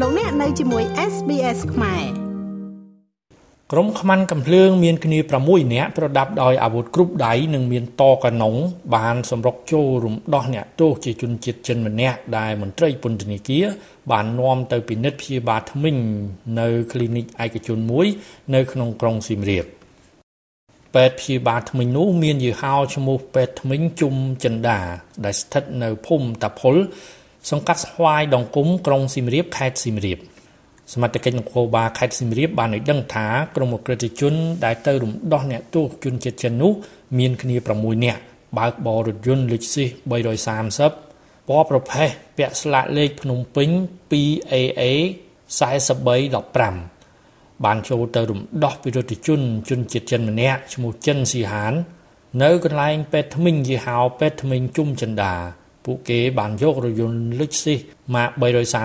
លោកអ្នកនៅជាមួយ SBS ខ្មែរក្រុមខ្មាន់កំភ្លើងមានគ្នា6នាក់ប្រដាប់ដោយអាវុធគ្រប់ដៃនិងមានតកណុងបានសម្រុកចូលរំដោះអ្នកទោសជាជនជាតិចិនម្នាក់ដែលមន្ត្រីពន្ធនាគារបាននាំទៅពិនិត្យព្យាបាលធ្មេញនៅគ្លីនិកឯកជនមួយនៅក្នុងក្រុងសៀមរាបពេទ្យព្យាបាលធ្មេញនោះមានយីហោឈ្មោះពេទ្យធ្មេញជុំចិន្តាដែលស្ថិតនៅភូមិតាផុល សង្កាត់ស្វាយដងគុំក្រុងសៀមរាបខេត្តសៀមរាបសមត្ថកិច្ចនគរបាលខេត្តសៀមរាបបានឲ្យដឹងថាក្រុមអក្រិតជន ដែលទៅរំដោះអ្នកទោសជនជាតិចិននោះមានគ្នា6នាក់បើកបររថយន្ត Lexus 330ពណ៌ប្រផេះពាក់ស្លាកលេខភ្នំពេញ 2AA 4315បានចូលទៅរំដោះវិរុទ្ធជនជនជាតិចិនម្នាក់ឈ្មោះចិនស៊ីហាន នៅកន្លែងពេទ្យថ្មិញយីហោពេទ្យថ្មិញជុំចិន្តា ពួកគេបានយករថយន្ត Lexus ម៉ាក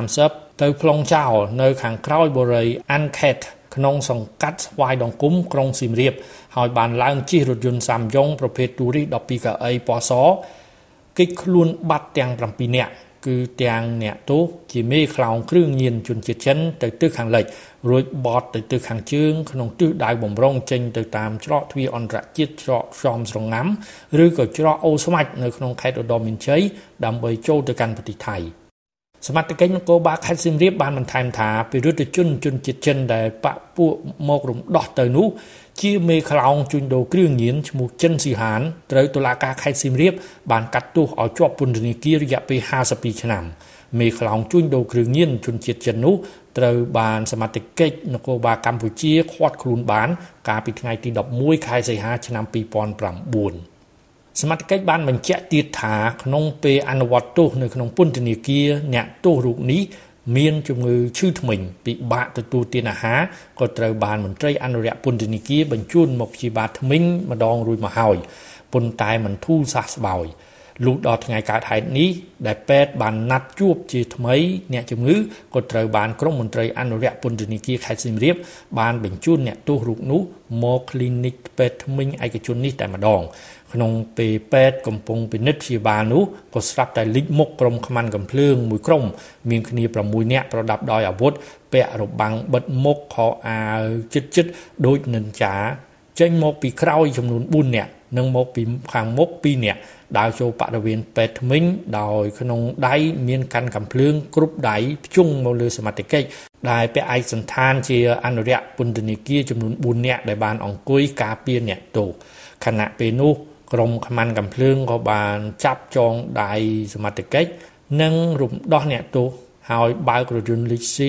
330ទៅប្លង់ចោលនៅខាងក្រោយបូរី Anket ក្នុងសង្កាត់ស្វាយដង្គំក្រុងសៀមរាបហើយបានឡើងជិះរថយន្តសាមយ៉ុងប្រភេទទូរី12កៅអីពណ៌សគេចខ្លួនបាត់ទាំង7នាក់ គឺទាំងអ្នកទោសជាមេខ្លោងគ្រឿងញៀនជនជាតិចិនទៅទិសខាងលិចរួចបត់ទៅទិសខាងជើងក្នុងទិសដៅបំរុងចេញទៅតាមច្រកទ្វារអន្តរជាតិច្រកខ្យមស្រងាំ ឬក៏ច្រកអូស្មាច់នៅក្នុងខេត្តឧត្តរមានជ័យដើម្បីចូលទៅកាន់ប្រទេសថៃ សមត្ថកិច្ចនគរបាលខេត្តសៀមរាបបានបន្ថែមថាពិរុទ្ធជនជនជាតិចិនដែលបាក់ពួកមករំដោះទៅនោះជាមេខ្លោងជួញដូរគ្រឿងញៀនឈ្មោះចិនស៊ីហានត្រូវតុលាការខេត្តសៀមរាបបានកាត់ទោសឲ្យជាប់ពន្ធនាគាររយៈពេល52ឆ្នាំមេខ្លោងជួញដូរគ្រឿងញៀនជនជាតិចិននោះត្រូវបានសមត្ថកិច្ចនគរបាលកម្ពុជាឃាត់ខ្លួនបាន កាលពីថ្ងៃទី11ខែសីហាឆ្នាំ2009 សមត្ថកិច្ចបានបញ្ជាក់ទៀតថាក្នុងពេលអនុវត្តទោសនៅក្នុងពន្ធនាគារអ្នកទោសរូបនេះមានជំងឺឈឺធ្មេញពិបាកទទួលទានអាហារក៏ត្រូវបានមន្ត្រីអនុរិយពន្ធនាគារបញ្ជូនមកព្យាបាលធ្មេញម្ដងរួចមកហើយប៉ុន្តែមិនធូរសះស្បើយ លុះដល់ថ្ងៃកើតហេតុនេះដែលពេទ្យបានណាត់ជួបជាថ្មីអ្នកជំងឺក៏ត្រូវបានក្រុមមន្ត្រីអនុរិយពន្ធនាគារខេត្តសៀមរាបបានបញ្ជូនអ្នកទោសរូបនោះមកគ្លីនិកពេទ្យថ្មិញឯកជននេះតែម្ដងក្នុងពេលពេទ្យកំពុងពិនិត្យព្យាបាលនោះក៏ស្រាប់តែលិចមុខក្រុមខ្មាន់កំភ្លើងមួយក្រុមមានគ្នា6នាក់ប្រដាប់ដោយអាវុធពាក់របាំងបិទមុខខោអាវជិតជិតដូចនិន្ចា ចេញមកពីក្រោយចំនួន4នាក់និងមកពីខាងមុខ2នាក់ដើរចូលបរិវេណពេទ្យថ្មិញដោយក្នុងដៃមានកាន់កំភ្លើងគ្រប់ដៃភ្ជង់មកលើសមត្ថកិច្ចដែលពាក់ឯកសន្តានជាអនុរិយពន្ធនាគារចំនួន4នាក់ដែលបានអង្គុយការពារអ្នកទោសខណៈពេលនោះក្រុមខ្មាន់កំភ្លើងក៏បានចាប់ចងដៃសមត្ថកិច្ចនិងរំដោះអ្នកទោស ហើយបើករថយន្តលីស៊ី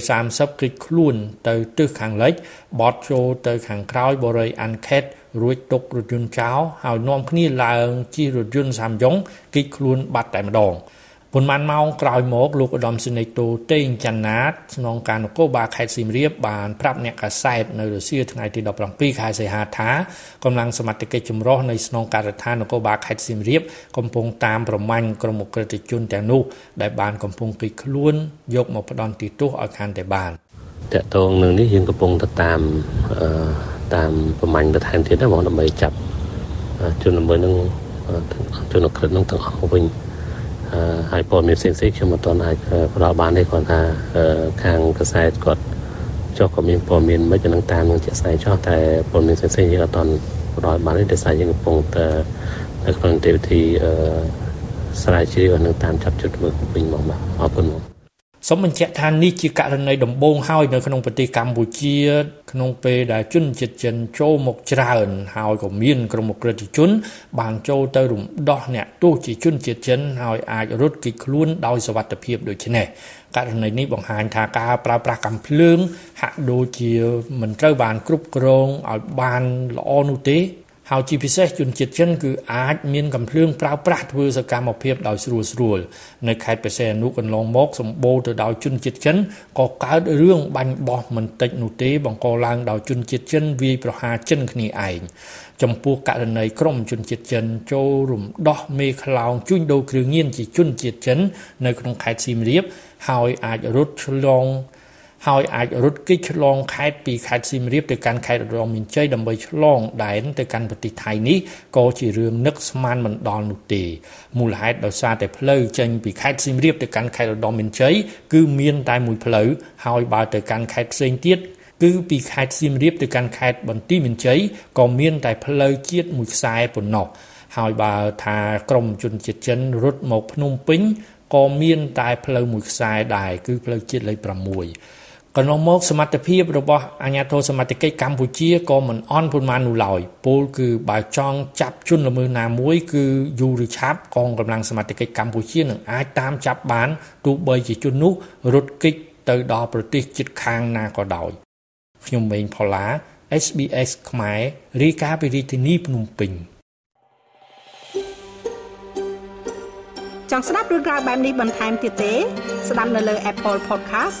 330គិចខ្លួនទៅទិសខាងលិចបត់ចូលទៅខាងក្រោយបរិយអាន់ខេតរួចទុករថយន្តចោលហើយនាំគ្នាឡើងជិះរថយន្តសាមយ៉ុងគិចខ្លួនបាត់តែម្ដង ប៉ុន្មានម៉ោងក្រោយមកលោកឧត្តមសេនីយ៍តូតេងច័ន្ទណាតស្នងការនគរបាលខេត្តសៀមរាបបានប្រាប់អ្នកកាសែតនៅរសៀលថ្ងៃទី17ខែសីហាថាកម្លាំងសមត្ថកិច្ចចម្រុះនៃស្នងការដ្ឋាននគរបាលខេត្តសៀមរាបកំពុងតាមប្រមាញ់ក្រុមអក្រិតជនទាំងនោះដែលបានកំពុងគិតខ្លួនយកមកផ្ដន់ទោសឲ្យកាន់តែបានតកតងនឹងនេះយើងកំពុងទៅតាមតាមប្រមាញ់បន្ថែមទៀតណាបងដើម្បីចាប់ជនល្មើសនឹងជនអក្រិតនឹងទាំងអស់វិញ ហើយព័ត៌មានផ្សេងៗខ្ញុំមិនទាន់អាចផ្ដល់បានទេគាត់ថាខាងកសែតគាត់ចុះក៏មានព័ត៌មានមិននឹងតាមនឹងជាក់ស្ដែងចោះតែព័ត៌មានផ្សេងៗយើងអត់ទាន់ផ្ដល់បានទេដោយសារយើងកំពុងតែនៅក្នុងទេវធីស្រាវជ្រាវនឹងតាមចាប់จุดមើលវិញមកបាទអរគុណមក សូមបញ្ជាក់ថានេះជាករណីដំបូងហើយនៅក្នុងប្រទេសកម្ពុជា ក្នុងពេលដែលជនជាតិចិនចូលមកច្រើន ហើយក៏មានក្រុមអក្រិតជន បានចូលទៅរំដោះអ្នកទោសជាជនជាតិចិនហើយអាចរត់គេចខ្លួនដោយសវត្ថភាពដូចនេះករណីនេះបង្ហាញថាការប្រើប្រាស់កាំភ្លើងហាក់ដូចជាមិនត្រូវបានគ្រប់គ្រងឲ្យបានល្អនោះទេ ហើយជាពិសេសជនជាតិចិនគឺអាចមានកំភ្លើងប្រើប្រាស់ធ្វើសកម្មភាពដោយស្រួលស្រួលនៅខេត្តបរសេនុកន្លងមកសម្បូរទៅដោយជនជាតិចិនក៏កើតរឿងបាញ់បោះមិនតិចនោះទេបង្កឡើងដោយជនជាតិចិនវាយប្រហារចិនគ្នាឯងចំពោះករណីក្រុមជនជាតិចិនចូលរំដោះមេខ្លោងជួញដូរគ្រឿងញៀនជាជនជាតិចិននៅក្នុងខេត្តសៀមរាបហើយអាចរត់ឆ្លង ហើយអាចរត់គេចឆ្លងខេត្តពីខេត្តសៀមរាបទៅកាន់ខេត្តឧត្តរមានជ័យដើម្បីឆ្លងដែនទៅកាន់ប្រទេសថៃនេះក៏ជារឿងនឹកស្មានមិនដល់នោះទេមូលហេតុដោយសារតែផ្លូវចេញពីខេត្តសៀមរាបទៅកាន់ខេត្តឧត្តរមានជ័យគឺមានតែមួយផ្លូវហើយបើទៅកាន់ខេត្តផ្សេងទៀតគឺពីខេត្តសៀមរាបទៅកាន់ខេត្តបន្ទាយមានជ័យក៏មានតែផ្លូវជាតិមួយខ្សែប៉ុណ្ណោះហើយបើថាក្រមជនជាតិចិនរត់មកភ្នំពេញក៏មានតែផ្លូវមួយខ្សែដែរគឺផ្លូវជាតិលេខ6 កន្លងមកសមត្ថភាពរបស់អាជ្ញាធរសមត្ថកិច្ចកម្ពុជាក៏មិនអន់ប៉ុន្មាននោះឡើយពលគឺបើចង់ចាប់ជនល្មើសណាមួយគឺយូរឬឆាប់កងកម្លាំងសមត្ថកិច្ចកម្ពុជានឹងអាចតាមចាប់បានទោះបីជាជននោះរត់គេចទៅដល់ប្រទេសជិតខាងណាក៏ដោយខ្ញុំម៉េងផល្លា SBS ខ្មែររាយការណ៍ពីរាជធានីភ្នំពេញចង់ស្ដាប់រឿងក្រៅបែបនេះបន្ថែមទៀតទេ ស្ដាប់នៅលើ Apple Podcast